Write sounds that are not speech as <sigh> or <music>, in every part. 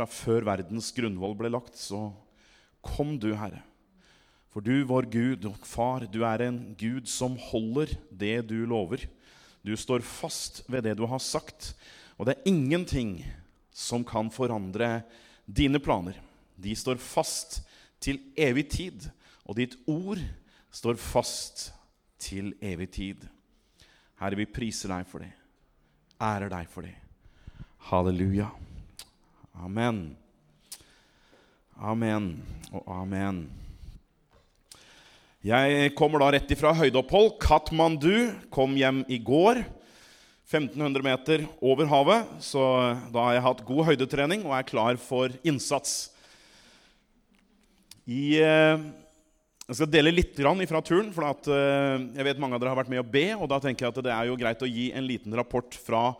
fra før verdens grunnvoll ble lagt, så kom du, Herre. For du, vår Gud og Far, du er en Gud som holder det du lover. Du står fast ved det du har sagt, og det er ingenting som kan forandre dine planer. De står fast til evig tid, og ditt ord står fast til evig tid. Herre, vi priser deg for det, ærer deg for det. Halleluja. Amen. Amen og amen. Jeg kommer da rett ifra høydeopphold. Katmandu kom hjem i går. 1500 meter over havet, så da har jeg hatt god høydetrening og er klar for innsats. I, eh, jeg skal dele litt fra turen, for eh, jeg vet mange av dere har vært med å be. Og da tenker jeg at det er jo greit å gi en liten rapport fra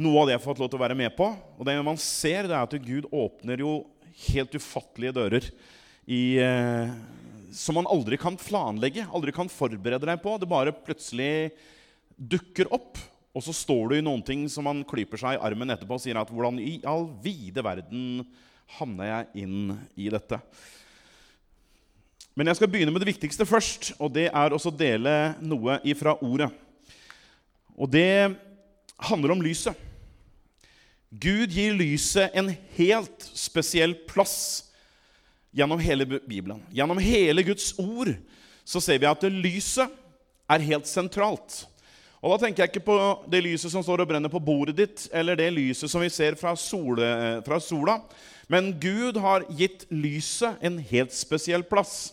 noe av det jeg har fått lov til å være med på. Og det man ser, det er at Gud åpner jo helt ufattelige dører i, eh, som man aldri kan planlegge, aldri kan forberede deg på. Det bare plutselig dukker opp. Og så står du i noen ting som man klyper seg i armen etterpå og sier at hvordan i all vide verden havna jeg inn i dette? Men jeg skal begynne med det viktigste først, og det er å dele noe ifra ordet. Og det handler om lyset. Gud gir lyset en helt spesiell plass gjennom hele Bibelen. Gjennom hele Guds ord så ser vi at det lyset er helt sentralt. Og Da tenker jeg ikke på det lyset som står og brenner på bordet ditt, eller det lyset som vi ser fra, sole, fra sola. Men Gud har gitt lyset en helt spesiell plass.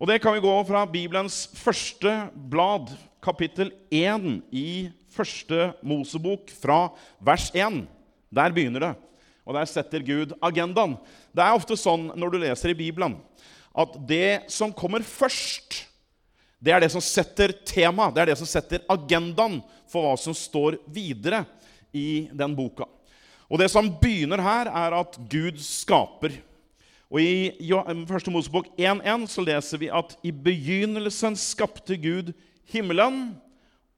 Og Det kan vi gå fra Bibelens første blad, kapittel 1 i første Mosebok, fra vers 1. Der begynner det. Og der setter Gud agendaen. Det er ofte sånn når du leser i Bibelen, at det som kommer først det er det som setter tema, det er det som setter agendaen for hva som står videre i den boka. Og Det som begynner her, er at Gud skaper. Og I 1. Mosebok 1.1 så leser vi at i begynnelsen skapte Gud himmelen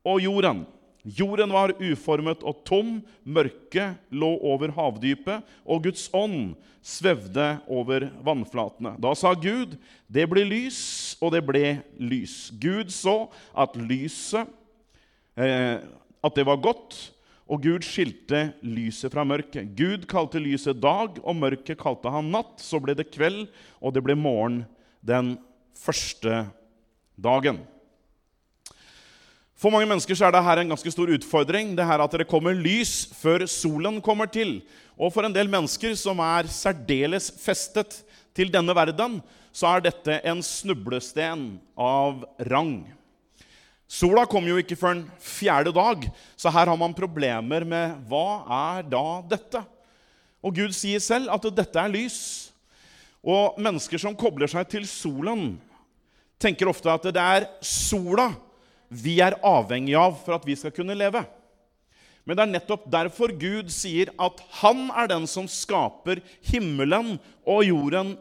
og jorden. Jorden var uformet og tom, mørket lå over havdypet, og Guds ånd svevde over vannflatene. Da sa Gud, 'Det blir lys', og det ble lys. Gud så at lyset eh, at det var godt, og Gud skilte lyset fra mørket. Gud kalte lyset dag, og mørket kalte han natt. Så ble det kveld, og det ble morgen den første dagen. For mange mennesker så er dette en ganske stor utfordring. det her At det kommer lys før solen kommer til. Og for en del mennesker som er særdeles festet til denne verden, så er dette en snublesten av rang. Sola kommer jo ikke før en fjerde dag, så her har man problemer med hva er da dette? Og Gud sier selv at dette er lys. Og mennesker som kobler seg til solen, tenker ofte at det er sola vi er avhengig av for at vi skal kunne leve. Men det er nettopp derfor Gud sier at han er den som skaper himmelen og jorden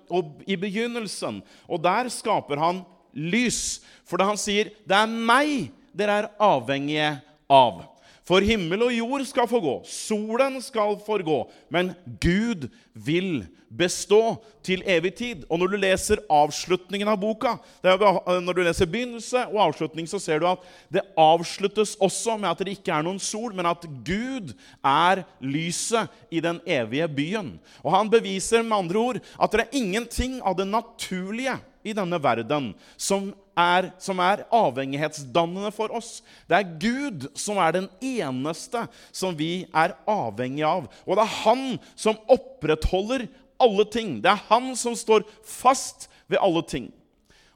i begynnelsen. Og der skaper han lys. For det han sier, 'Det er meg dere er avhengige av'. For himmel og jord skal forgå, solen skal forgå, men Gud vil bestå til evig tid. Og når du leser avslutningen av boka, når du leser begynnelse og avslutning, så ser du at det avsluttes også med at det ikke er noen sol, men at Gud er lyset i den evige byen. Og han beviser med andre ord at det er ingenting av det naturlige i denne verden som er, som er avhengighetsdannende for oss. Det er Gud som er den eneste som vi er avhengig av. Og det er Han som opprettholder alle ting. Det er Han som står fast ved alle ting.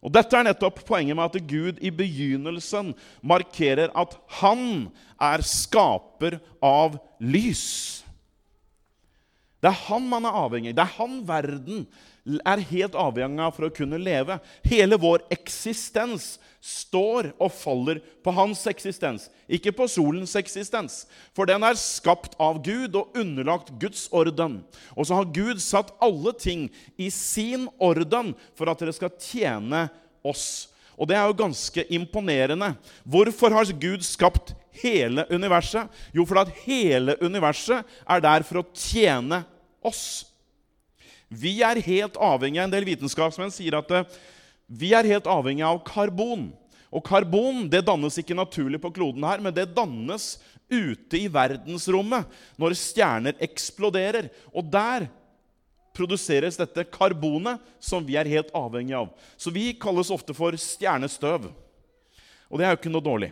Og Dette er nettopp poenget med at Gud i begynnelsen markerer at han er skaper av lys. Det er han man er avhengig av. Det er han verden er helt avhengig av for å kunne leve. Hele vår eksistens står og faller på hans eksistens, ikke på solens eksistens. For den er skapt av Gud og underlagt Guds orden. Og så har Gud satt alle ting i sin orden for at dere skal tjene oss. Og det er jo ganske imponerende. Hvorfor har Gud skapt hele universet? Jo, fordi hele universet er der for å tjene oss. Vi er helt avhengig av En del vitenskapsmenn sier at eh, vi er helt avhengig av karbon. Og karbon det dannes ikke naturlig på kloden her, men det dannes ute i verdensrommet når stjerner eksploderer. Og der produseres dette karbonet som vi er helt avhengig av. Så vi kalles ofte for stjernestøv. Og det er jo ikke noe dårlig.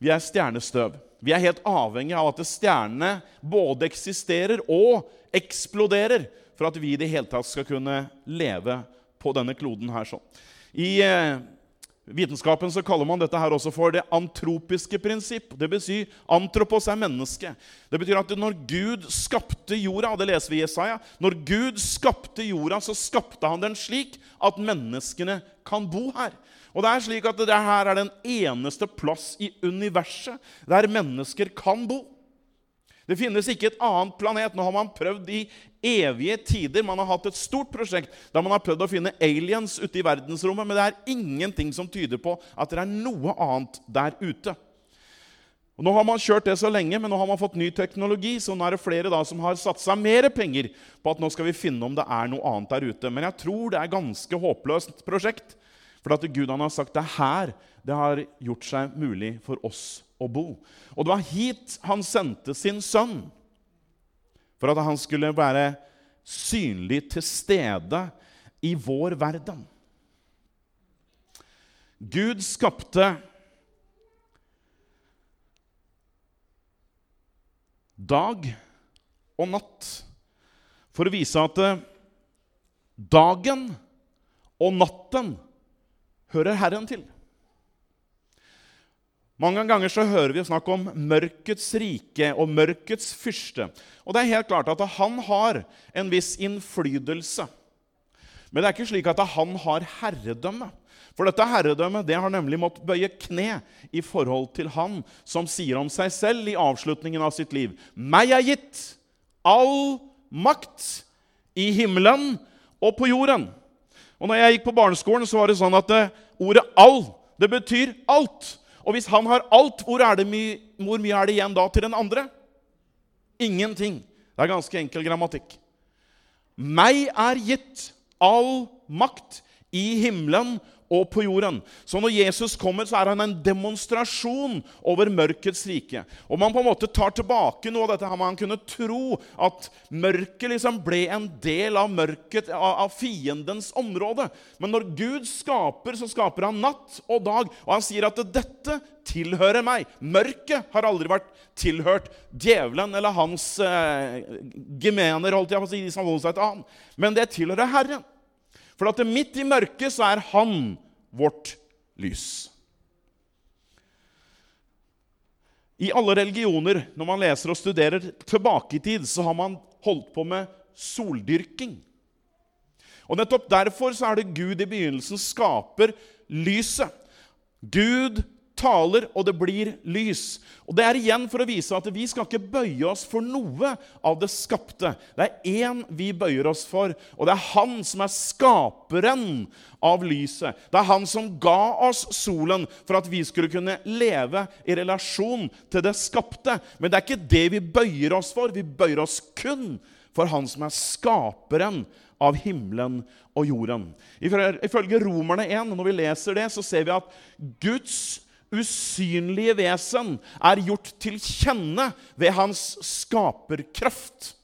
Vi er stjernestøv. Vi er helt avhengig av at stjernene både eksisterer og eksploderer for at vi i det hele tatt skal kunne leve på denne kloden her. sånn. I eh, vitenskapen så kaller man dette her også for det antropiske prinsipp. Det betyr antropos er menneske. Det betyr at når Gud skapte jorda, og det leser vi i Jesaja Når Gud skapte jorda, så skapte han den slik at menneskene kan bo her. Og det er slik at det her er den eneste plass i universet der mennesker kan bo. Det finnes ikke et annet planet. Nå har man prøvd i evige tider. Man har hatt et stort prosjekt der man har prøvd å finne aliens ute i verdensrommet, men det er ingenting som tyder på at det er noe annet der ute. Og nå har man kjørt det så lenge, men nå har man fått ny teknologi, så nå er det flere da som har satsa mer penger på at nå skal vi finne om det er noe annet der ute. Men jeg tror det er ganske håpløst prosjekt. For at Gud han har sagt det er her det har gjort seg mulig for oss å bo. Og det var hit han sendte sin sønn, for at han skulle være synlig til stede i vår verden. Gud skapte dag og natt for å vise at dagen og natten hører Herren til. Mange ganger så hører vi snakk om mørkets rike og mørkets fyrste. Og det er helt klart at han har en viss innflytelse. Men det er ikke slik at han har herredømme. For dette herredømmet det har nemlig måttet bøye kne i forhold til han som sier om seg selv i avslutningen av sitt liv.: Meg er gitt all makt i himmelen og på jorden. Og når jeg gikk på barneskolen, så var det sånn at eh, ordet 'all' det betyr alt. Og hvis han har alt, hvor, my hvor mye er det igjen da til den andre? Ingenting. Det er ganske enkel grammatikk. Meg er gitt all makt i himmelen og på jorden. Så når Jesus kommer, så er han en demonstrasjon over mørkets rike. Og man på en måte tar tilbake noe av dette her man kunne tro at mørket liksom ble en del av mørket, av, fiendens område. Men når Gud skaper, så skaper han natt og dag. Og han sier at dette tilhører meg. Mørket har aldri vært tilhørt djevelen eller hans eh, gemener, holdt jeg på å si, de som holder seg til han. Men det tilhører Herren. For at midt i mørket så er Han vårt lys. I alle religioner, når man leser og studerer tilbake i tid, så har man holdt på med soldyrking. Og Nettopp derfor så er det Gud i begynnelsen skaper lyset. Gud taler, og det blir lys. Og Det er igjen for å vise at vi skal ikke bøye oss for noe av det skapte. Det er én vi bøyer oss for, og det er han som er skaperen av lyset. Det er han som ga oss solen for at vi skulle kunne leve i relasjon til det skapte. Men det er ikke det vi bøyer oss for. Vi bøyer oss kun for han som er skaperen av himmelen og jorden. Ifølge Romerne 1, når vi leser det, så ser vi at Guds usynlige vesen er gjort til kjenne ved hans skaperkraft.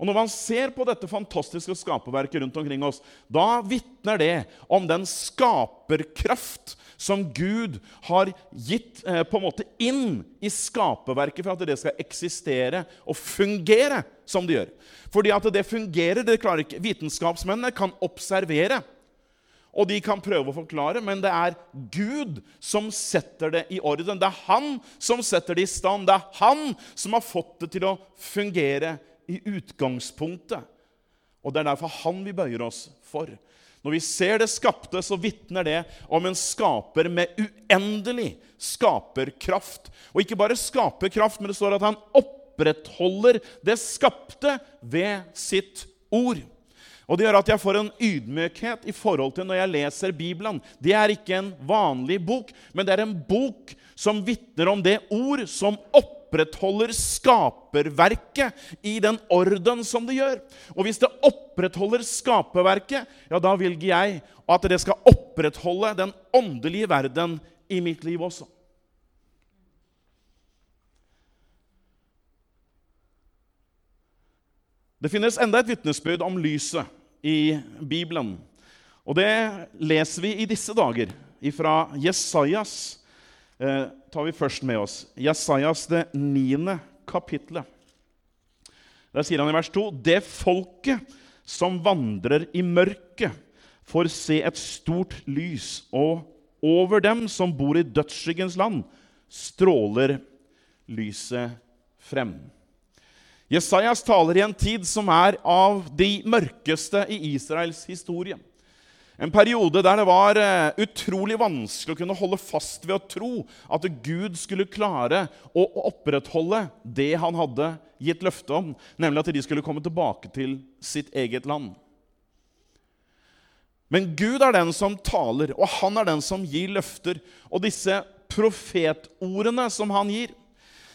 Og Når man ser på dette fantastiske skaperverket rundt omkring oss, da vitner det om den skaperkraft som Gud har gitt eh, på en måte inn i skaperverket for at det skal eksistere og fungere som det gjør. Fordi at det fungerer, det klarer ikke Vitenskapsmennene kan observere og de kan prøve å forklare, men det er Gud som setter det i orden. Det er han som setter det i stand. Det er han som har fått det til å fungere i utgangspunktet. Og det er derfor han vi bøyer oss for. Når vi ser det skapte, så vitner det om en skaper med uendelig skaperkraft. Og ikke bare skaperkraft, men det står at han opprettholder det skapte ved sitt ord. Og Det gjør at jeg får en ydmykhet i forhold til når jeg leser Bibelen. Det er ikke en vanlig bok, men det er en bok som vitner om det ord som opprettholder skaperverket i den orden som det gjør. Og hvis det opprettholder skaperverket, ja, da velger jeg at det skal opprettholde den åndelige verden i mitt liv også. Det finnes enda et vitnesbyrd om lyset i Bibelen. Og det leser vi i disse dager fra Jesajas. Eh, tar vi først med oss Jesajas det niende kapitlet. Der sier han i vers 2.: Det folket som vandrer i mørket, får se et stort lys, og over dem som bor i dødsskyggens land, stråler lyset frem. Jesajas taler i en tid som er av de mørkeste i Israels historie. En periode der det var eh, utrolig vanskelig å kunne holde fast ved å tro at Gud skulle klare å opprettholde det han hadde gitt løfte om, nemlig at de skulle komme tilbake til sitt eget land. Men Gud er den som taler, og han er den som gir løfter. Og disse profetordene som han gir,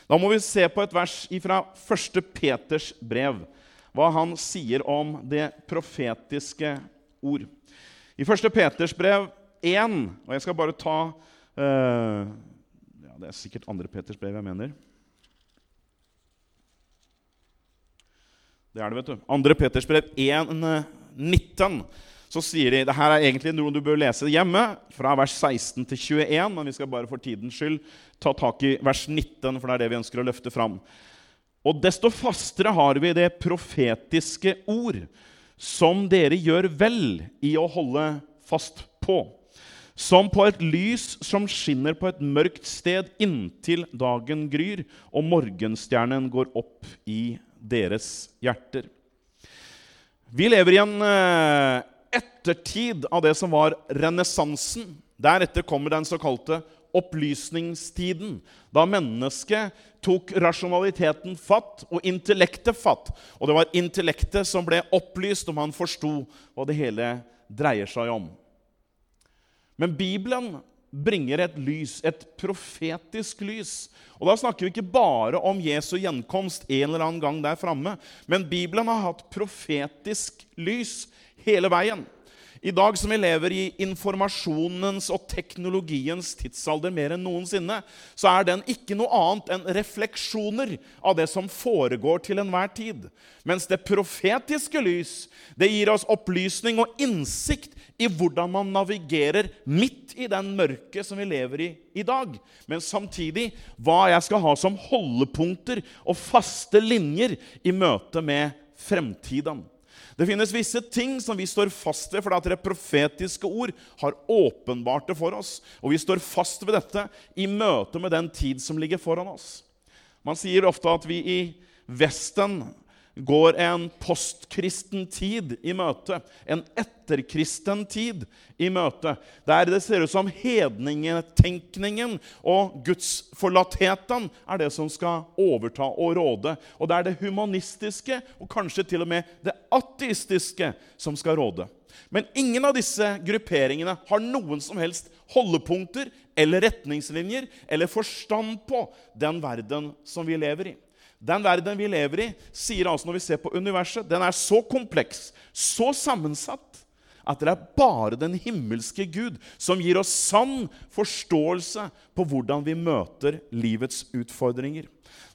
da må vi se på et vers fra 1. Peters brev, hva han sier om det profetiske ord. I 1. Peters brev 1, og jeg skal bare ta uh, ja, Det er sikkert 2. Peters brev jeg mener. Det er det, vet du. 2. Peters brev 1, 19 så sier de det her er egentlig noe du bør lese hjemme, fra vers 16 til 21. Men vi skal bare for tidens skyld ta tak i vers 19, for det er det vi ønsker å løfte fram. Og desto fastere har vi det profetiske ord, som dere gjør vel i å holde fast på. Som på et lys som skinner på et mørkt sted inntil dagen gryr og morgenstjernen går opp i deres hjerter. Vi lever i en eh, ettertid av det som var renessansen. Deretter kommer den såkalte opplysningstiden, da mennesket tok rasjonaliteten fatt og intellektet fatt. Og det var intellektet som ble opplyst, og man forsto hva det hele dreier seg om. Men Bibelen bringer et lys, et profetisk lys. Og Da snakker vi ikke bare om Jesu gjenkomst en eller annen gang der framme. Men Bibelen har hatt profetisk lys hele veien. I dag som vi lever i informasjonens og teknologiens tidsalder mer enn noensinne, så er den ikke noe annet enn refleksjoner av det som foregår til enhver tid. Mens det profetiske lys det gir oss opplysning og innsikt i hvordan man navigerer midt i den mørket som vi lever i i dag. Men samtidig hva jeg skal ha som holdepunkter og faste linjer i møte med fremtiden. Det finnes visse ting som vi står fast ved fordi at det profetiske ord har åpenbart det for oss. Og vi står fast ved dette i møte med den tid som ligger foran oss. Man sier ofte at vi i Vesten går en postkristen tid i møte, en etterkristen tid i møte, der det ser ut som hedningetenkningen og gudsforlattheten er det som skal overta og råde. Og det er det humanistiske og kanskje til og med det ateistiske som skal råde. Men ingen av disse grupperingene har noen som helst holdepunkter eller retningslinjer eller forstand på den verden som vi lever i. Den verden vi lever i, sier altså når vi ser på universet, den er så kompleks, så sammensatt, at det er bare den himmelske Gud som gir oss sann forståelse på hvordan vi møter livets utfordringer.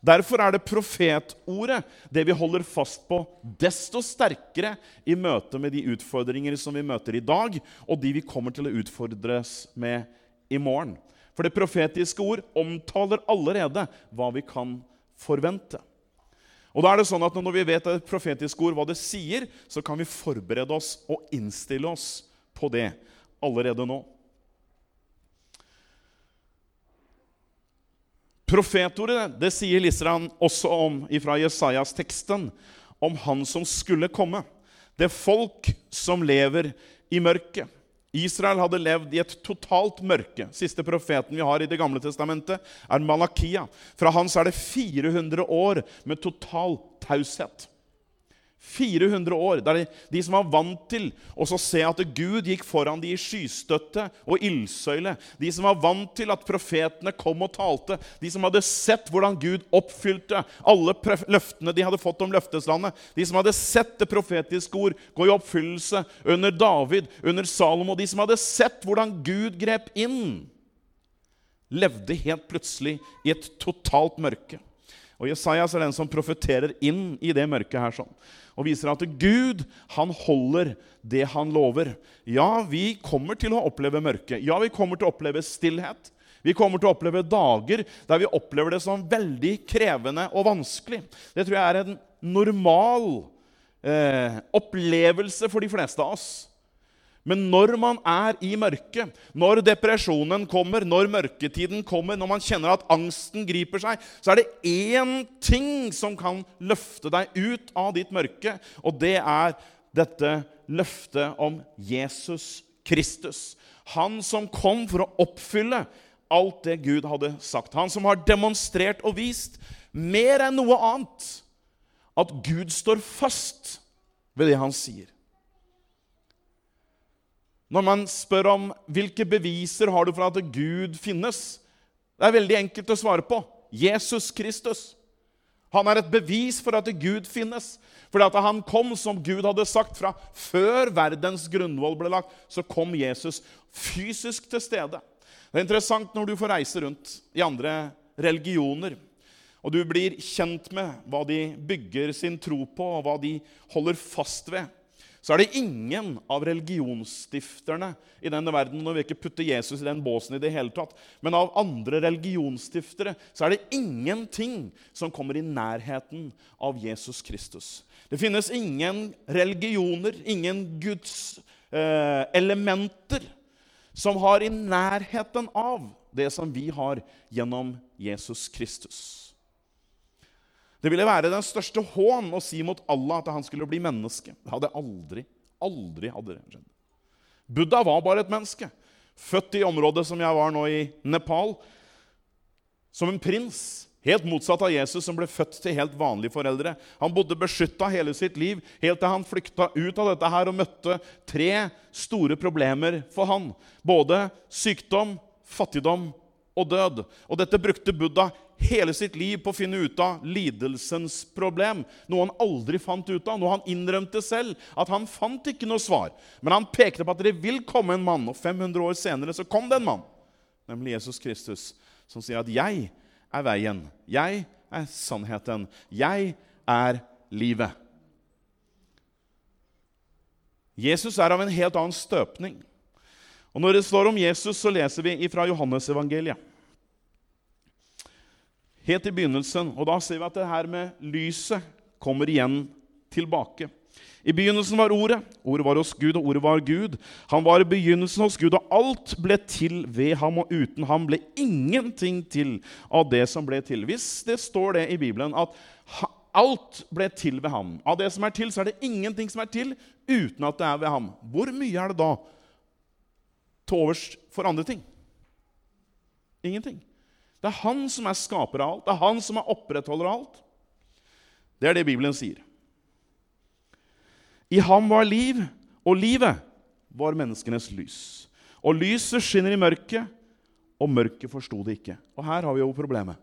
Derfor er det profetordet det vi holder fast på desto sterkere i møte med de utfordringer som vi møter i dag, og de vi kommer til å utfordres med i morgen. For det profetiske ord omtaler allerede hva vi kan forvente. Og da er det sånn at Når vi vet et profetisk ord hva det sier, så kan vi forberede oss og innstille oss på det allerede nå. Profetordet det sier Lisran også om fra Jesajas-teksten, om han som skulle komme. Det folk som lever i mørket. Israel hadde levd i et totalt mørke. Siste profeten vi har i Det gamle testamentet, er Malakia. Fra hans er det 400 år med total taushet. 400 år. Det er de som var vant til å se at Gud gikk foran de i skystøtte og ildsøyle. De som var vant til at profetene kom og talte. De som hadde sett hvordan Gud oppfylte alle løftene de hadde fått om løfteslandet. De som hadde sett det profetiske ord gå i oppfyllelse under David, under Salomo. De som hadde sett hvordan Gud grep inn, levde helt plutselig i et totalt mørke. Og Jesajas er den som profeterer inn i det mørket her sånn, og viser at Gud han holder det han lover. Ja, vi kommer til å oppleve mørke. Ja, vi kommer til å oppleve stillhet. Vi kommer til å oppleve dager der vi opplever det som veldig krevende og vanskelig. Det tror jeg er en normal eh, opplevelse for de fleste av oss. Men når man er i mørket, når depresjonen kommer, når mørketiden kommer, når man kjenner at angsten griper seg, så er det én ting som kan løfte deg ut av ditt mørke, og det er dette løftet om Jesus Kristus. Han som kom for å oppfylle alt det Gud hadde sagt. Han som har demonstrert og vist, mer enn noe annet, at Gud står fast ved det han sier. Når man spør om hvilke beviser har du for at Gud finnes, det er veldig enkelt å svare på. Jesus Kristus. Han er et bevis for at Gud finnes. Fordi at han kom, som Gud hadde sagt fra før verdens grunnvoll ble lagt, så kom Jesus fysisk til stede. Det er interessant når du får reise rundt i andre religioner, og du blir kjent med hva de bygger sin tro på, og hva de holder fast ved så er det ingen av religionsstifterne i denne verden Når vi ikke putter Jesus i den båsen i det hele tatt, men av andre religionsstiftere så er det ingenting som kommer i nærheten av Jesus Kristus. Det finnes ingen religioner, ingen Guds eh, som har i nærheten av det som vi har gjennom Jesus Kristus. Det ville være den største hån å si mot Allah at han skulle bli menneske. Det hadde aldri, aldri hadde det skjedd. Buddha var bare et menneske. Født i området som jeg var nå i Nepal. Som en prins. Helt motsatt av Jesus, som ble født til helt vanlige foreldre. Han bodde beskytta hele sitt liv, helt til han flykta ut av dette her og møtte tre store problemer for han. Både sykdom, fattigdom og død. Og dette brukte Buddha hele sitt liv på å finne ut av lidelsens problem. Noe han aldri fant ut av, noe han innrømte selv. At han fant ikke noe svar. Men han pekte på at det vil komme en mann, og 500 år senere så kom det en mann, nemlig Jesus Kristus, som sier at 'jeg er veien', 'jeg er sannheten', 'jeg er livet'. Jesus er av en helt annen støpning. Og Når det står om Jesus, så leser vi fra Johannesevangeliet helt i begynnelsen. Og da ser vi at det her med lyset kommer igjen tilbake. I begynnelsen var Ordet. Ordet var hos Gud, og Ordet var Gud. Han var i begynnelsen hos Gud, og alt ble til ved ham, og uten ham ble ingenting til av det som ble til. Hvis det står det i Bibelen at alt ble til ved ham Av det som er til, så er det ingenting som er til uten at det er ved ham. Hvor mye er det da til overs for andre ting? Ingenting. Det er han som er skaper av alt. Det er han som er opprettholder av alt. Det er det Bibelen sier. I ham var liv, og livet var menneskenes lys. Og lyset skinner i mørket, og mørket forsto det ikke. Og her har vi jo problemet.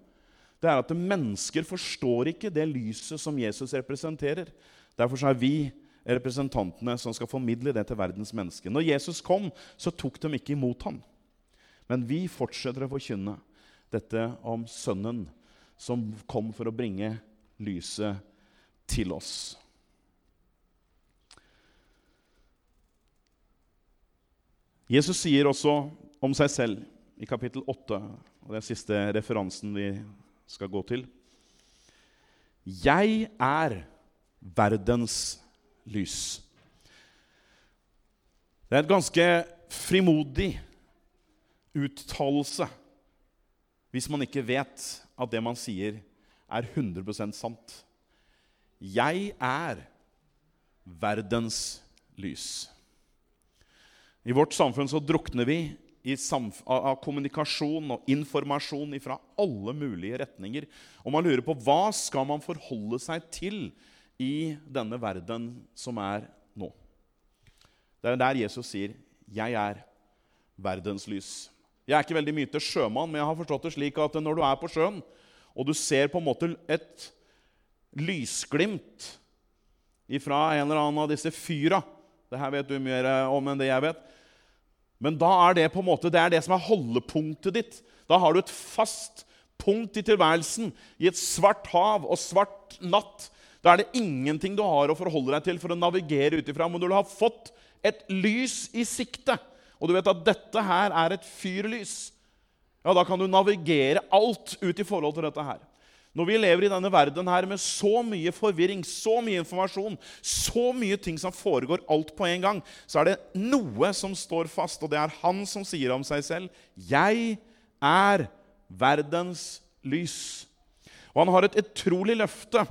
Det er at mennesker forstår ikke det lyset som Jesus representerer. Derfor er vi representantene som skal formidle det til verdens mennesker. Når Jesus kom, så tok de ikke imot ham. Men vi fortsetter å forkynne dette om Sønnen som kom for å bringe lyset til oss. Jesus sier også om seg selv i kapittel 8, og er siste referansen vi skal gå til. Jeg er verdens lys. Det er et ganske frimodig uttalelse hvis man ikke vet at det man sier, er 100 sant. Jeg er verdens lys. I vårt samfunn så drukner vi av kommunikasjon og informasjon fra alle mulige retninger. Og man lurer på hva skal man forholde seg til i denne verden som er nå. Det er der Jesus sier, 'Jeg er verdens lys'. Jeg er ikke veldig mye til sjømann, men jeg har forstått det slik at når du er på sjøen, og du ser på en måte et lysglimt ifra en eller annen av disse fyra Det her vet du mer om enn det jeg vet. Men da er det på en måte, det er det som er holdepunktet ditt. Da har du et fast punkt i tilværelsen, i et svart hav og svart natt. Da er det ingenting du har å forholde deg til for å navigere ut ifra. Men du har fått et lys i sikte, og du vet at dette her er et fyrlys, ja, da kan du navigere alt ut i forhold til dette her. Når vi lever i denne verden her med så mye forvirring, så mye informasjon, så mye ting som foregår alt på en gang, så er det noe som står fast, og det er han som sier om seg selv 'Jeg er verdens lys'. Og han har et utrolig løfte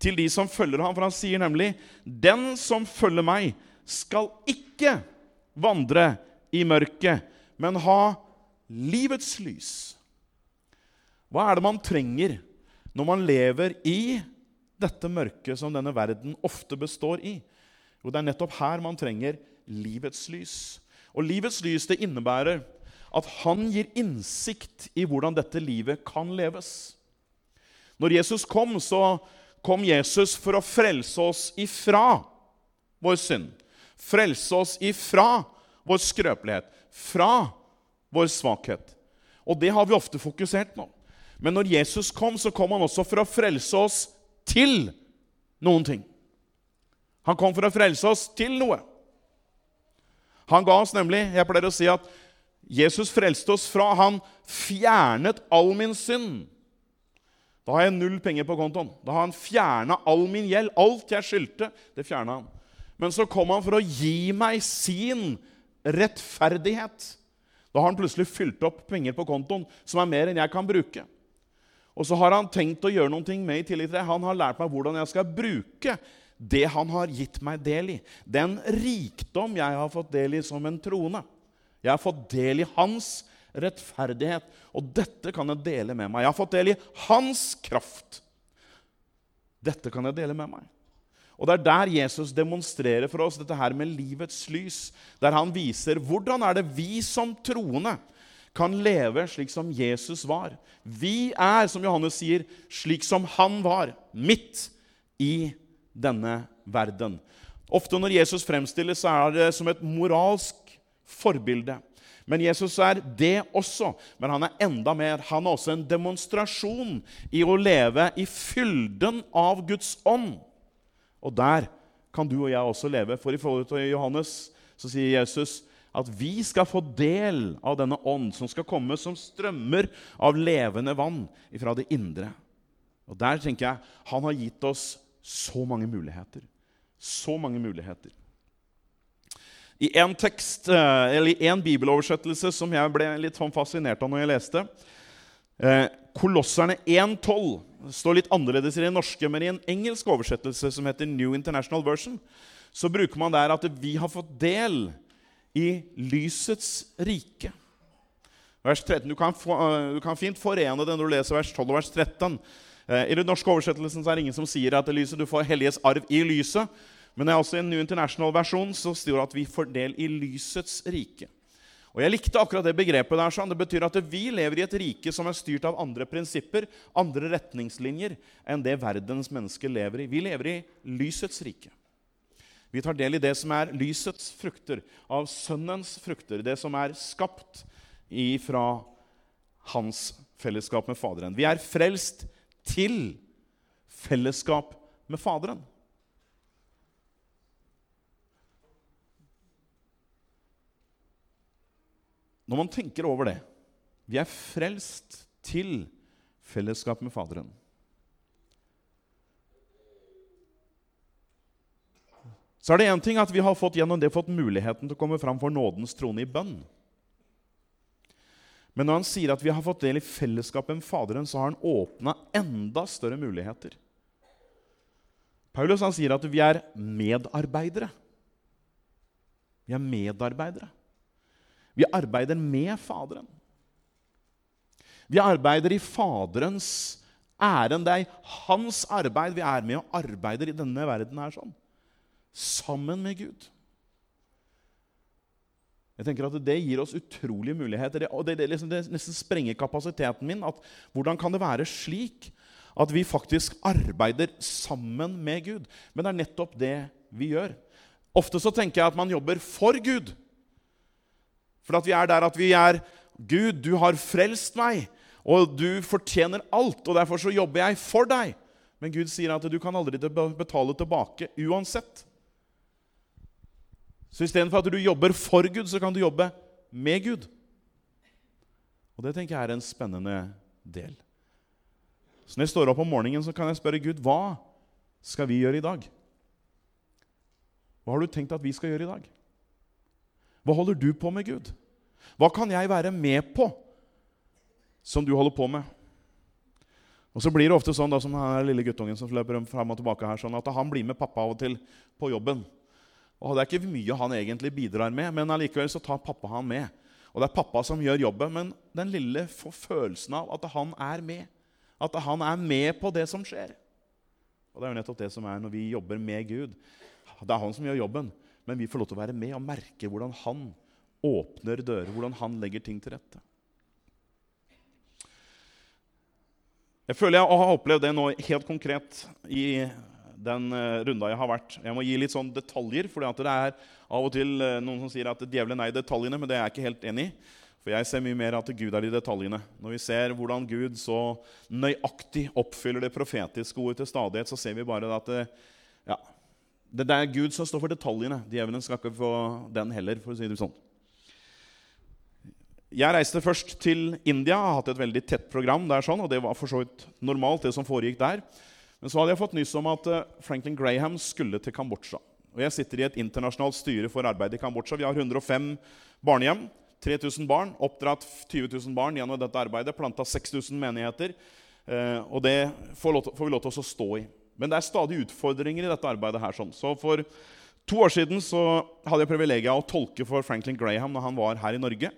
til de som følger ham, for han sier nemlig 'Den som følger meg, skal ikke vandre i mørket, men ha livets lys'. Hva er det man trenger når man lever i dette mørket som denne verden ofte består i? Jo, det er nettopp her man trenger livets lys. Og livets lys det innebærer at han gir innsikt i hvordan dette livet kan leves. Når Jesus kom, så kom Jesus for å frelse oss ifra vår synd. Frelse oss ifra vår skrøpelighet, fra vår svakhet. Og det har vi ofte fokusert på. Men når Jesus kom, så kom han også for å frelse oss til noen ting. Han kom for å frelse oss til noe. Han ga oss nemlig Jeg pleier å si at Jesus frelste oss fra Han fjernet all min synd. Da har jeg null penger på kontoen. Da har han fjerna all min gjeld. Alt jeg skyldte, det fjerna han. Men så kom han for å gi meg sin rettferdighet. Da har han plutselig fylt opp penger på kontoen som er mer enn jeg kan bruke. Og så har han tenkt å gjøre noe med i tillegg til det. Han har lært meg hvordan jeg skal bruke det han har gitt meg del i. Den rikdom jeg har fått del i som en troende. Jeg har fått del i hans rettferdighet. Og dette kan jeg dele med meg. Jeg har fått del i hans kraft. Dette kan jeg dele med meg. Og Det er der Jesus demonstrerer for oss dette her med livets lys. Der han viser hvordan er det vi som troende kan leve slik som Jesus var. Vi er, som Johannes sier, slik som han var, midt i denne verden. Ofte når Jesus fremstilles, så er det som et moralsk forbilde. Men Jesus er det også. Men han er enda mer. Han er også en demonstrasjon i å leve i fylden av Guds ånd. Og der kan du og jeg også leve. For i forhold til Johannes så sier Jesus at vi skal få del av denne ånd som skal komme som strømmer av levende vann fra det indre. Og Der tenker jeg han har gitt oss så mange muligheter. Så mange muligheter. I en tekst, eh, eller i en bibeloversettelse som jeg ble litt sånn fascinert av når jeg leste eh, Kolosserne 1,12 står litt annerledes i det norske, men i en engelsk oversettelse som heter New International Version, så bruker man der at vi har fått del i lysets rike. Vers 13, Du kan, få, eh, du kan fint forene det når du leser vers 12 og vers 13. Eh, I den norske oversettelsen er det ingen som sier at det lyset, du får helliges arv i lyset. Men det er også i en New International-versjon så står det at vi får del i lysets rike. Og Jeg likte akkurat det begrepet. der, sånn. Det betyr at vi lever i et rike som er styrt av andre prinsipper, andre retningslinjer, enn det verdens mennesker lever i. Vi lever i lysets rike. Vi tar del i det som er lysets frukter, av Sønnens frukter, det som er skapt ifra hans fellesskap med Faderen. Vi er frelst til fellesskap med Faderen. Når man tenker over det Vi er frelst til fellesskap med Faderen. Så er det én ting at vi har fått gjennom det fått muligheten til å komme fram for nådens trone i bønn. Men når han sier at vi har fått del i fellesskapet med Faderen, så har han åpna enda større muligheter. Paulus han sier at vi er medarbeidere. Vi er medarbeidere. Vi arbeider med Faderen. Vi arbeider i Faderens ærend. Det er hans arbeid. Vi er med og arbeider i denne verden her sånn. Sammen med Gud. Jeg tenker at Det gir oss utrolige muligheter. og Det, det, liksom, det nesten sprenger kapasiteten min. At, hvordan kan det være slik at vi faktisk arbeider sammen med Gud? Men det er nettopp det vi gjør. Ofte så tenker jeg at man jobber for Gud. For at vi er der at vi er Gud, du har frelst meg, og du fortjener alt, og derfor så jobber jeg for deg. Men Gud sier at du kan aldri betale tilbake uansett. Så istedenfor at du jobber for Gud, så kan du jobbe med Gud. Og det tenker jeg er en spennende del. Så når jeg står opp om morgenen, så kan jeg spørre Gud hva skal vi gjøre i dag? Hva har du tenkt at vi skal gjøre i dag? Hva holder du på med, Gud? Hva kan jeg være med på som du holder på med? Og så blir det ofte sånn da, som den lille guttungen som løper frem og tilbake her, sånn at han blir med pappa av og til på jobben. Og Det er ikke mye han egentlig bidrar med, men allikevel så tar pappa han med. Og Det er pappa som gjør jobben, men den lille følelsen av at han er med. At han er med på det som skjer. Og Det er jo nettopp det som er når vi jobber med Gud. Det er han som gjør jobben, men vi får lov til å være med og merke hvordan han åpner dører, hvordan han legger ting til rette. Jeg føler jeg har opplevd det nå helt konkret i den uh, runda jeg har vært. Jeg må gi litt sånn detaljer, for det er av og til uh, noen som sier at djevelen er i detaljene, men det er jeg ikke helt enig i. For jeg ser mye mer at Gud er i detaljene. Når vi ser hvordan Gud så nøyaktig oppfyller det profetiske ordet til stadighet, så ser vi bare at det, ja, det er Gud som står for detaljene. Djevelen skal ikke få den heller, for å si det sånn. Jeg reiste først til India, har hatt et veldig tett program der, sånn, og det var for så vidt normalt, det som foregikk der. Men så hadde jeg fått nyss om at eh, Franklin Graham skulle til Kambodsja. Og Jeg sitter i et internasjonalt styre for arbeid i Kambodsja. Vi har 105 barnehjem. 3000 barn, Oppdratt 20 000 barn gjennom dette arbeidet. Planta 6000 menigheter. Eh, og det får, vi lov til å stå i. Men det er stadig utfordringer i dette arbeidet. her. Sånn. Så For to år siden så hadde jeg privilegiet av å tolke for Franklin Graham når han var her i Norge.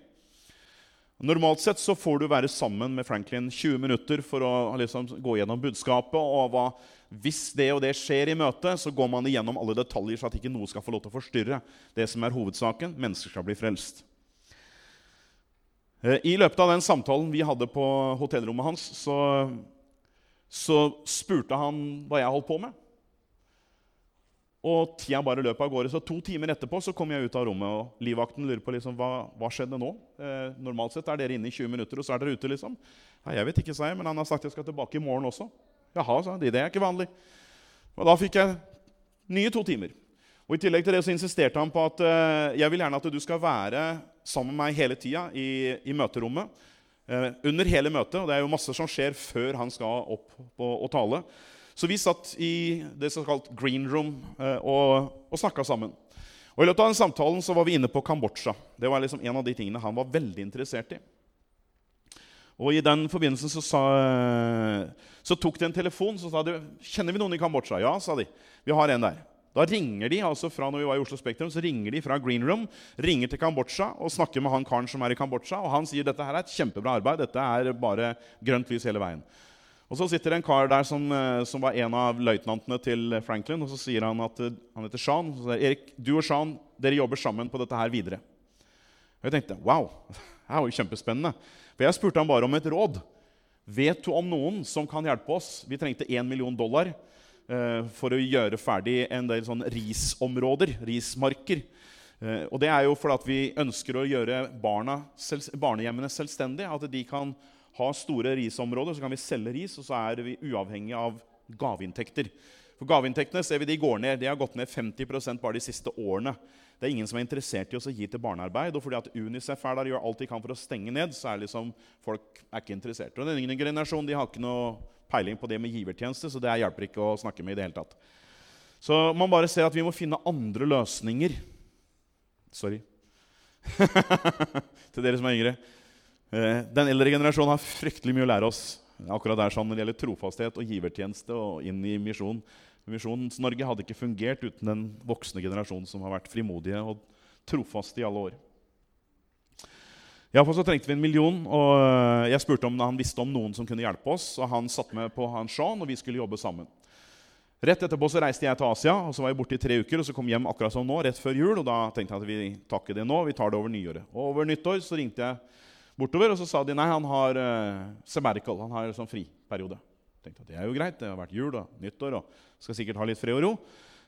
Normalt sett så får du være sammen med Franklin 20 minutter for å liksom gå gjennom budskapet. og hva, Hvis det og det skjer i møtet, så går man igjennom alle detaljer, så at ikke noe skal få lov til å forstyrre det som er hovedsaken. Mennesker skal bli frelst. Eh, I løpet av den samtalen vi hadde på hotellrommet hans, så, så spurte han hva jeg holdt på med. Og tida bare løp av gårde. Så to timer etterpå så kom jeg ut av rommet, og livvakten lurer på liksom, hva, hva skjedde nå. Eh, normalt sett er dere inne i 20 minutter, og så er dere ute. liksom. Ja, jeg vet ikke, sa jeg, men han har sagt jeg skal tilbake i morgen også. Jaha, sa han. Det er ikke vanlig. Og da fikk jeg nye to timer. Og I tillegg til det så insisterte han på at eh, jeg vil gjerne at du skal være sammen med meg hele tida i, i møterommet. Eh, under hele møtet, og det er jo masse som skjer før han skal opp og tale. Så vi satt i det som er kalt green room eh, og, og snakka sammen. Og I løpet av den samtalen så var vi inne på Kambodsja. Det var liksom en av de tingene han var veldig interessert i. Og I den forbindelsen så, sa, så tok de en telefon så sa de, kjenner vi noen i Kambodsja. Ja, sa de. Vi har en der. Da ringer de altså fra når vi var i Oslo Spektrum, så ringer de fra Green Room ringer til Kambodsja og snakker med han karen som er i Kambodsja. Og han sier dette her er et kjempebra arbeid. Dette er bare grønt lys hele veien. Og Så sitter det en kar der som, eh, som var en av løytnantene til Franklin. og Så sier han at eh, han heter Sean. Og så sier Erik, du og Sean dere jobber sammen på dette her videre. Og Jeg tenkte wow, <laughs> det var jo kjempespennende. For jeg spurte han bare om et råd. Vet du om noen som kan hjelpe oss? Vi trengte 1 million dollar for å gjøre ferdig en del sånn risområder, rismarker. Eh, og det er jo fordi vi ønsker å gjøre barna, barnehjemmene selvstendige. At de kan ha store risområder, så kan vi selge ris, og så er vi uavhengig av gaveinntekter. For Gaveinntektene ser vi de går ned. De har gått ned 50% bare de siste årene. Det er ingen som er interessert i å gi til barnearbeid. Og fordi at Unicef er der gjør alt de kan for å stenge ned, så er liksom folk er ikke interessert. Og Den yngre generasjonen de har ikke noe peiling på det med givertjeneste, så det hjelper ikke å snakke med i det hele tatt. Så man bare ser at vi må finne andre løsninger. Sorry. <laughs> til dere som er yngre. Eh, den eldre generasjonen har fryktelig mye å lære oss akkurat der sånn når det gjelder trofasthet og givertjeneste og inn i misjon. Misjons-Norge hadde ikke fungert uten den voksne generasjonen som har vært frimodige og trofaste i alle år. Iallfall så trengte vi en million, og eh, jeg spurte om han visste om noen som kunne hjelpe oss. Og han satte meg på han Sean, og vi skulle jobbe sammen. Rett etterpå så reiste jeg til Asia, og så var jeg borte i tre uker. Og så kom jeg hjem akkurat som nå, rett før jul, og da tenkte jeg at vi tar ikke det nå, vi tar det over nyåret. Og over nyttår så ringte jeg bortover, og så sa de nei, han har uh, sabbatical. Han har sånn friperiode. Tenkte at det er jo greit, det har vært jul og nyttår, og skal sikkert ha litt fred og ro.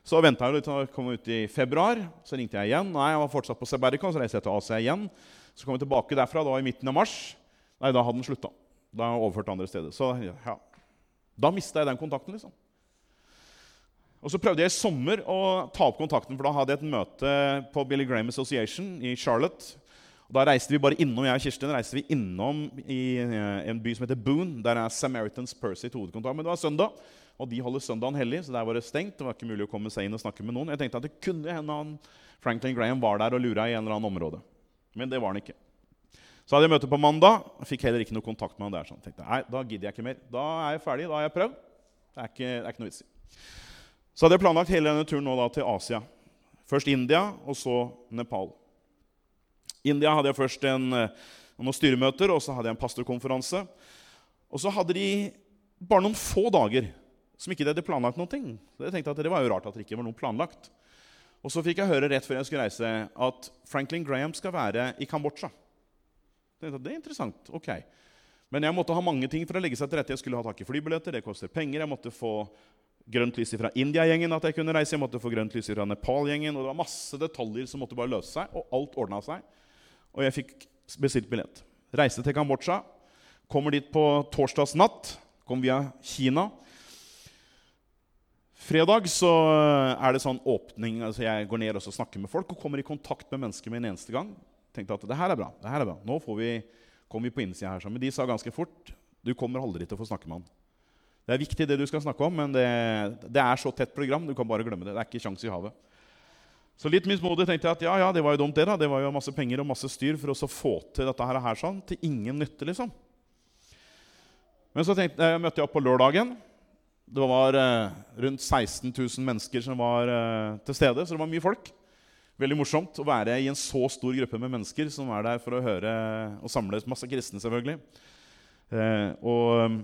Så venta jeg litt å komme ut i februar. Så ringte jeg igjen. Nei, jeg var fortsatt på Sebericon, så reiste jeg til Asia igjen. Så kom jeg tilbake derfra da i midten av mars. Nei, da hadde den slutta. Da er overført til andre steder. Så ja, Da mista jeg den kontakten. liksom. Og Så prøvde jeg i sommer å ta opp kontakten, for da hadde jeg et møte på Billy Graham Association i Charlotte. Og Da reiste vi bare innom jeg og Kirsten, reiste vi innom i eh, en by som heter Boone. Der er Samaritans Percy til hovedkontor. Men det var søndag, og de holder søndagen hellig, så der var det stengt. Det var ikke mulig å komme seg inn og snakke med noen. Jeg tenkte at det kunne hende han Franklin Graham var der og lura i en eller annen område. Men det var han ikke. Så hadde jeg møte på mandag. Fikk heller ikke noe kontakt med han der. Så jeg tenkte, nei, da gidder jeg ikke mer. Da er jeg ferdig. Da har jeg prøvd. Det er ikke, det er ikke noe vits i. Så hadde jeg planlagt hele denne turen nå da til Asia. Først India, og så Nepal. India hadde jeg først en, eh, noen styremøter, og så hadde jeg en pastorkonferanse. Og så hadde de bare noen få dager som ikke de hadde planlagt noen ting. Så jeg tenkte at Det var jo rart at det ikke var noe planlagt. Og så fikk jeg høre rett før jeg skulle reise, at Franklin Graham skal være i Kambodsja. Det er interessant. ok. Men jeg måtte ha mange ting for å legge seg til rette. Jeg skulle ha tak i flybilletter, det koster penger. Jeg måtte få grønt lys fra India-gjengen at jeg kunne reise. Jeg måtte få grønt lys fra Nepal-gjengen. Og det var masse detaljer som måtte bare løse seg. Og alt ordna seg. Og jeg fikk bestilt billett. Reiste til Kambodsja. Kommer dit på torsdags natt. Kom via Kina. Fredag så er det sånn åpning. altså Jeg går ned og snakker med folk og kommer i kontakt med mennesker med en eneste gang. Tenkte at det her er bra. det her er bra. Nå vi, kommer vi på innsida her. Men de sa ganske fort du kommer aldri til å få snakke med han. Det er viktig, det du skal snakke om, men det, det er så tett program. Du kan bare glemme det. Det er ikke sjans i havet. Så litt mismodig tenkte jeg at ja, ja, det var jo dumt, det. da. Det var jo masse penger og masse styr for å få til dette her, sånn, til ingen nytte, liksom. Men så tenkte, jeg, møtte jeg opp på lørdagen. Det var eh, rundt 16 000 mennesker som var eh, til stede, så det var mye folk. Veldig morsomt å være i en så stor gruppe med mennesker som er der for å høre og samle masse kristne. selvfølgelig. Eh, og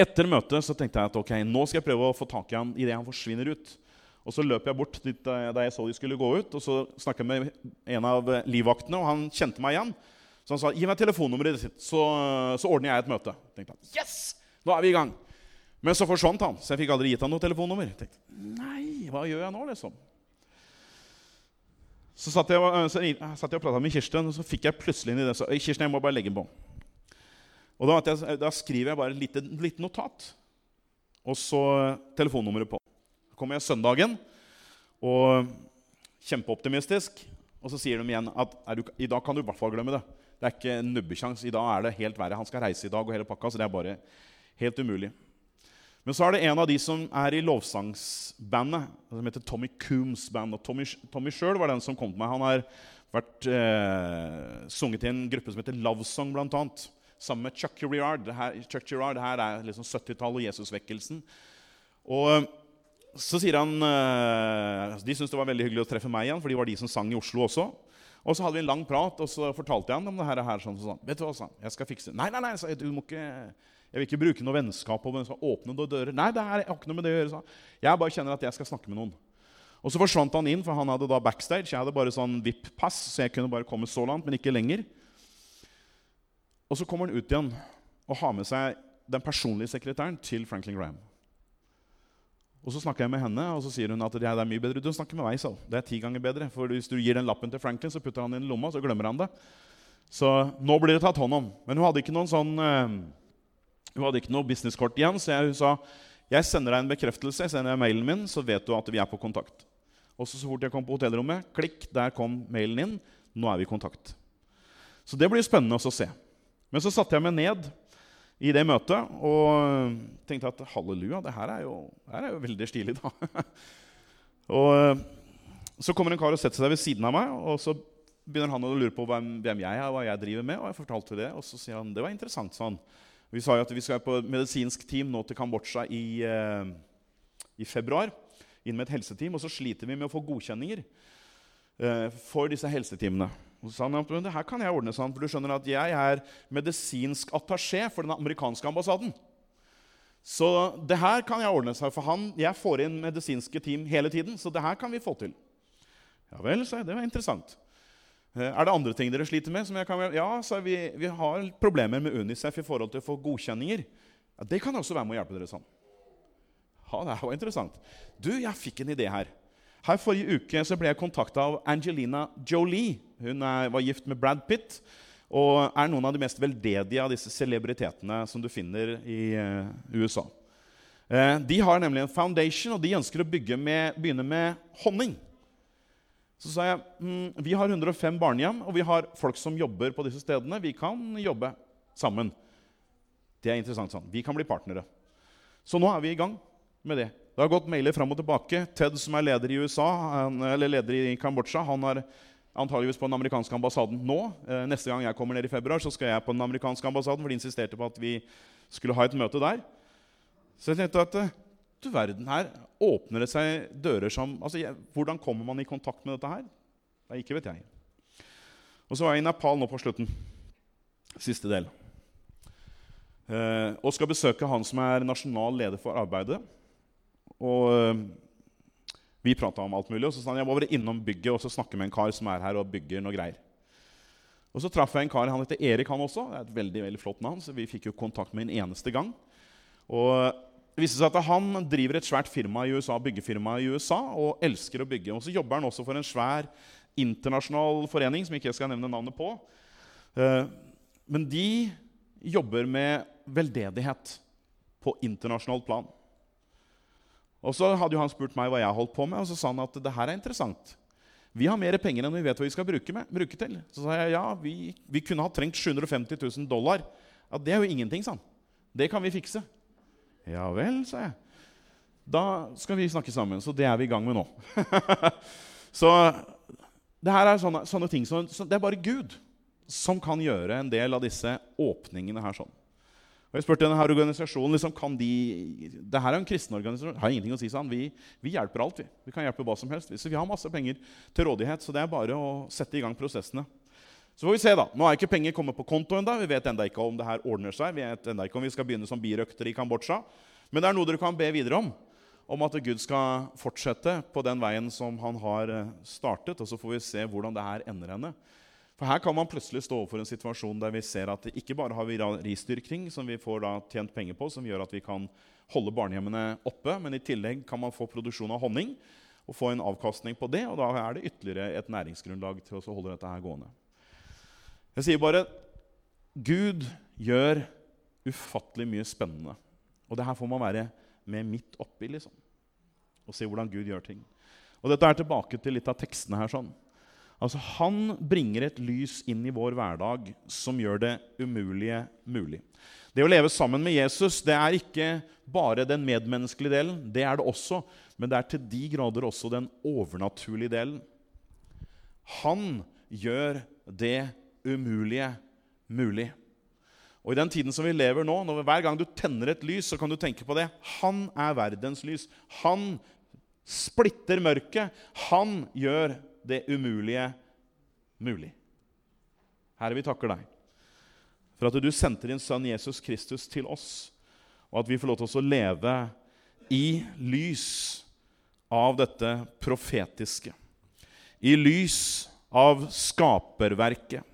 etter møtet så tenkte jeg at ok, nå skal jeg prøve å få tak i han idet han forsvinner ut. Og Så løp jeg bort dit da jeg så de skulle gå ut, og så snakka jeg med en av livvaktene. og Han kjente meg igjen. Så han sa gi meg telefonnummeret ditt, så, så ordner jeg et møte. Tenkte jeg, yes, nå er vi i gang. Men så forsvant han, så jeg fikk aldri gitt han noe telefonnummer. Jeg tenkte, Nei, hva gjør jeg nå, liksom? Så satt jeg, så satt jeg og prata med Kirsten, og så fikk jeg plutselig inn i det. Så, Kirsten, jeg må bare legge den på. Og da, da skriver jeg bare et lite, lite notat. Og så telefonnummeret på. Så kommer jeg søndagen og kjempeoptimistisk. Og så sier de igjen at du, i dag kan du i hvert fall glemme det. Det er ikke nubbekjangs. I dag er det helt verre. Han skal reise i dag og hele pakka, så det er bare helt umulig. Men så er det en av de som er i lovsangsbandet, som heter Tommy Coombs band. Og Tommy, Tommy sjøl var den som kom til meg. Han har vært eh, sunget i en gruppe som heter Lovesong, blant annet. Sammen med Chuck Girard. Her, Chuck Girard, det her er liksom 70-tallet og Jesusvekkelsen. Og eh, så sier han eh, De syntes det var veldig hyggelig å treffe meg igjen, for de var de som sang i Oslo også. Og så hadde vi en lang prat, og så fortalte jeg han om det her. her sånn, sånn. Vet du hva, sa han. Jeg skal fikse det. Nei, nei, nei, sa jeg. Du må ikke jeg vil ikke bruke noe vennskap og åpne noen dører. Nei, det er har ikke noe med det å gjøre. sa Jeg bare kjenner at jeg skal snakke med noen. Og så forsvant han inn, for han hadde da backstage. Jeg hadde bare sånn VIP-pass, så jeg kunne bare komme så langt, men ikke lenger. Og så kommer han ut igjen og har med seg den personlige sekretæren til Franklin Graham. Og Så snakker jeg med henne, og så sier hun at det er mye bedre du snakker med meg. Så. Det er ti ganger bedre, for Hvis du gir den lappen til Franklin, så putter han den i lomma, så glemmer han det. Så nå blir det tatt hånd om. Men hun hadde ikke noen sånn eh, hun hadde ikke noe businesskort igjen, så jeg, hun sa jeg sender deg en bekreftelse. jeg sender deg mailen min, Så vet du at vi er på kontakt. Og så, så fort jeg kom på hotellrommet, klikk, der kom mailen inn. Nå er vi i kontakt. Så det blir spennende å se. Men så satte jeg meg ned i det møtet og tenkte at halleluja, det her er jo, her er jo veldig stilig, da. <laughs> og så kommer en kar og setter seg ved siden av meg, og så begynner han å lure på hvem, jeg er, hva jeg driver med. Og jeg fortalte det, og så sier han det var interessant. sånn. Vi sa jo at vi skal på medisinsk team nå til Kambodsja i, eh, i februar. Inn med et helseteam. Og så sliter vi med å få godkjenninger. eh, for disse helseteamene. Og så sa han at det her kan jeg ordne, sånn, for du skjønner at jeg er medisinsk attaché for den amerikanske ambassaden. Så det her kan jeg ordne seg, for han, jeg får inn medisinske team hele tiden. Så det her kan vi få til. Ja vel, sa jeg. Det var interessant. Eh, er det andre ting dere sliter med? Kan, ja, vi, vi har problemer med Unicef i forhold til å få godkjenninger. Ja, det kan også være med å hjelpe dere sånn. Ja, det var interessant. Du, jeg fikk en idé her. Her Forrige uke så ble jeg kontakta av Angelina Jolie. Hun er, var gift med Brad Pitt og er noen av de mest veldedige av disse celebritetene som du finner i uh, USA. Uh, de har nemlig en foundation, og de ønsker å med, begynne med honning. Så sa jeg mm, vi har 105 barnehjem, og vi har folk som jobber på disse stedene. Vi kan jobbe sammen. Det er interessant sånn. Vi kan bli partnere. Så nå er vi i gang med det. Det har gått mailer fram og tilbake. Ted, som er leder i USA, eller leder i Kambodsja, han er antageligvis på den amerikanske ambassaden nå. Eh, neste gang jeg kommer ned i februar, så skal jeg på den amerikanske ambassaden, for de insisterte på at vi skulle ha et møte der. Så jeg tenkte at eh, du verden, her åpner det seg dører som altså, jeg, Hvordan kommer man i kontakt med dette her? Det ikke vet jeg. Og så var jeg i Nepal nå på slutten. Siste del. Eh, og skal besøke han som er nasjonal leder for arbeidet. Og eh, vi prata om alt mulig, og så sa han jeg må være innom bygget og så snakke med en kar som er her og bygger noe greier. Og Så traff jeg en kar, han heter Erik, han også. Det er et veldig veldig flott navn, så Vi fikk jo kontakt med en eneste gang. Og Det viste seg at han driver et svært firma i USA, byggefirma i USA og elsker å bygge. Og Så jobber han også for en svær internasjonal forening som ikke jeg skal nevne navnet på. Eh, men de jobber med veldedighet på internasjonalt plan. Og så hadde jo han spurt meg hva jeg holdt på med, og så sa han at det her er interessant. Vi har mer penger enn vi vet hva vi skal bruke, med, bruke til. Så sa jeg ja, vi, vi, kunne ha trengt 750 000 dollar. Ja, Det er jo ingenting, sa han. Det kan vi fikse. Ja vel, sa jeg. Da skal vi snakke sammen. Så det er vi i gang med nå. <laughs> så det her er sånne, sånne ting som, så Det er bare Gud som kan gjøre en del av disse åpningene her sånn. Og jeg spurte denne organisasjonen liksom, kan de, det her er en kristen organisasjon. har ingenting å si, sa han. Vi, vi, hjelper alt. Vi Vi kan hjelpe hva som helst. Så vi har masse penger til rådighet. Så det er bare å sette i gang prosessene. Så får vi se da. Nå er ikke penger kommet på konto ennå. Vi vet enda ikke om det her ordner seg. Vi vet enda ikke om vi skal begynne som birøktere i Kambodsja. Men det er noe dere kan be videre om. Om at Gud skal fortsette på den veien som han har eh, startet. Og så får vi se hvordan det her ender henne. For her kan man plutselig stå overfor en situasjon der vi ser at ikke bare har vi risdyrking, som vi får da tjent penger på, som gjør at vi kan holde barnehjemmene oppe, men i tillegg kan man få produksjon av honning og få en avkastning på det. Og da er det ytterligere et næringsgrunnlag til å holde dette her gående. Jeg sier bare Gud gjør ufattelig mye spennende. Og det her får man være med midt oppi, liksom. Og se hvordan Gud gjør ting. Og dette er tilbake til litt av tekstene her. sånn. Altså, Han bringer et lys inn i vår hverdag som gjør det umulige mulig. Det å leve sammen med Jesus det er ikke bare den medmenneskelige delen. Det er det også, men det er til de grader også den overnaturlige delen. Han gjør det umulige mulig. Og I den tiden som vi lever nå, når hver gang du tenner et lys, så kan du tenke på det. Han er verdens lys. Han splitter mørket. Han gjør det umulige mulig. Herre, vi takker deg for at du sendte din sønn Jesus Kristus til oss, og at vi får lov til å leve i lys av dette profetiske. I lys av skaperverket.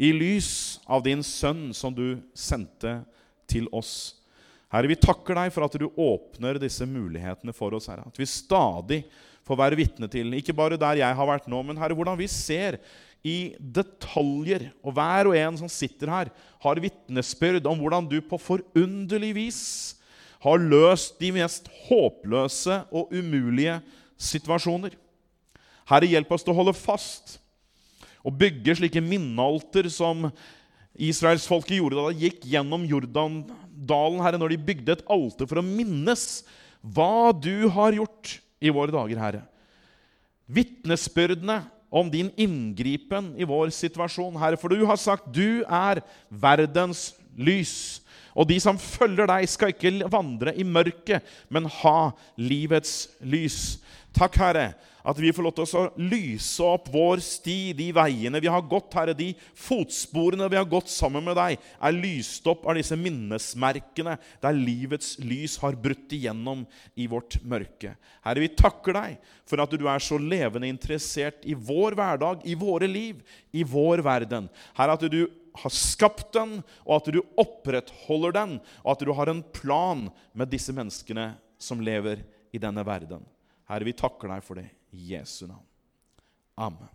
I lys av din sønn som du sendte til oss. Herre, vi takker deg for at du åpner disse mulighetene for oss. Herre. At vi stadig får være vitne til. Ikke bare der jeg har vært nå, men Herre, hvordan vi ser i detaljer. Og hver og en som sitter her, har vitnesbyrd om hvordan du på forunderlig vis har løst de mest håpløse og umulige situasjoner. Herre, hjelp oss til å holde fast og bygge slike minnealter som israelsfolket gjorde da de gikk gjennom Jordandalen, Herre, når de bygde et alter for å minnes hva du har gjort i våre dager, Herre. Vitnesbyrdene om din inngripen i vår situasjon, Herre. For du har sagt du er verdens lys. Og de som følger deg, skal ikke vandre i mørket, men ha livets lys. Takk, Herre, at vi får lov til å lyse opp vår sti, de veiene vi har gått, Herre. De fotsporene vi har gått sammen med deg, er lyst opp av disse minnesmerkene der livets lys har brutt igjennom i vårt mørke. Herre, vi takker deg for at du er så levende interessert i vår hverdag, i våre liv, i vår verden. Herre, at du har skapt den, og at du opprettholder den, og at du har en plan med disse menneskene som lever i denne verden. Herre, vi takker deg for det i Jesu navn. Amen.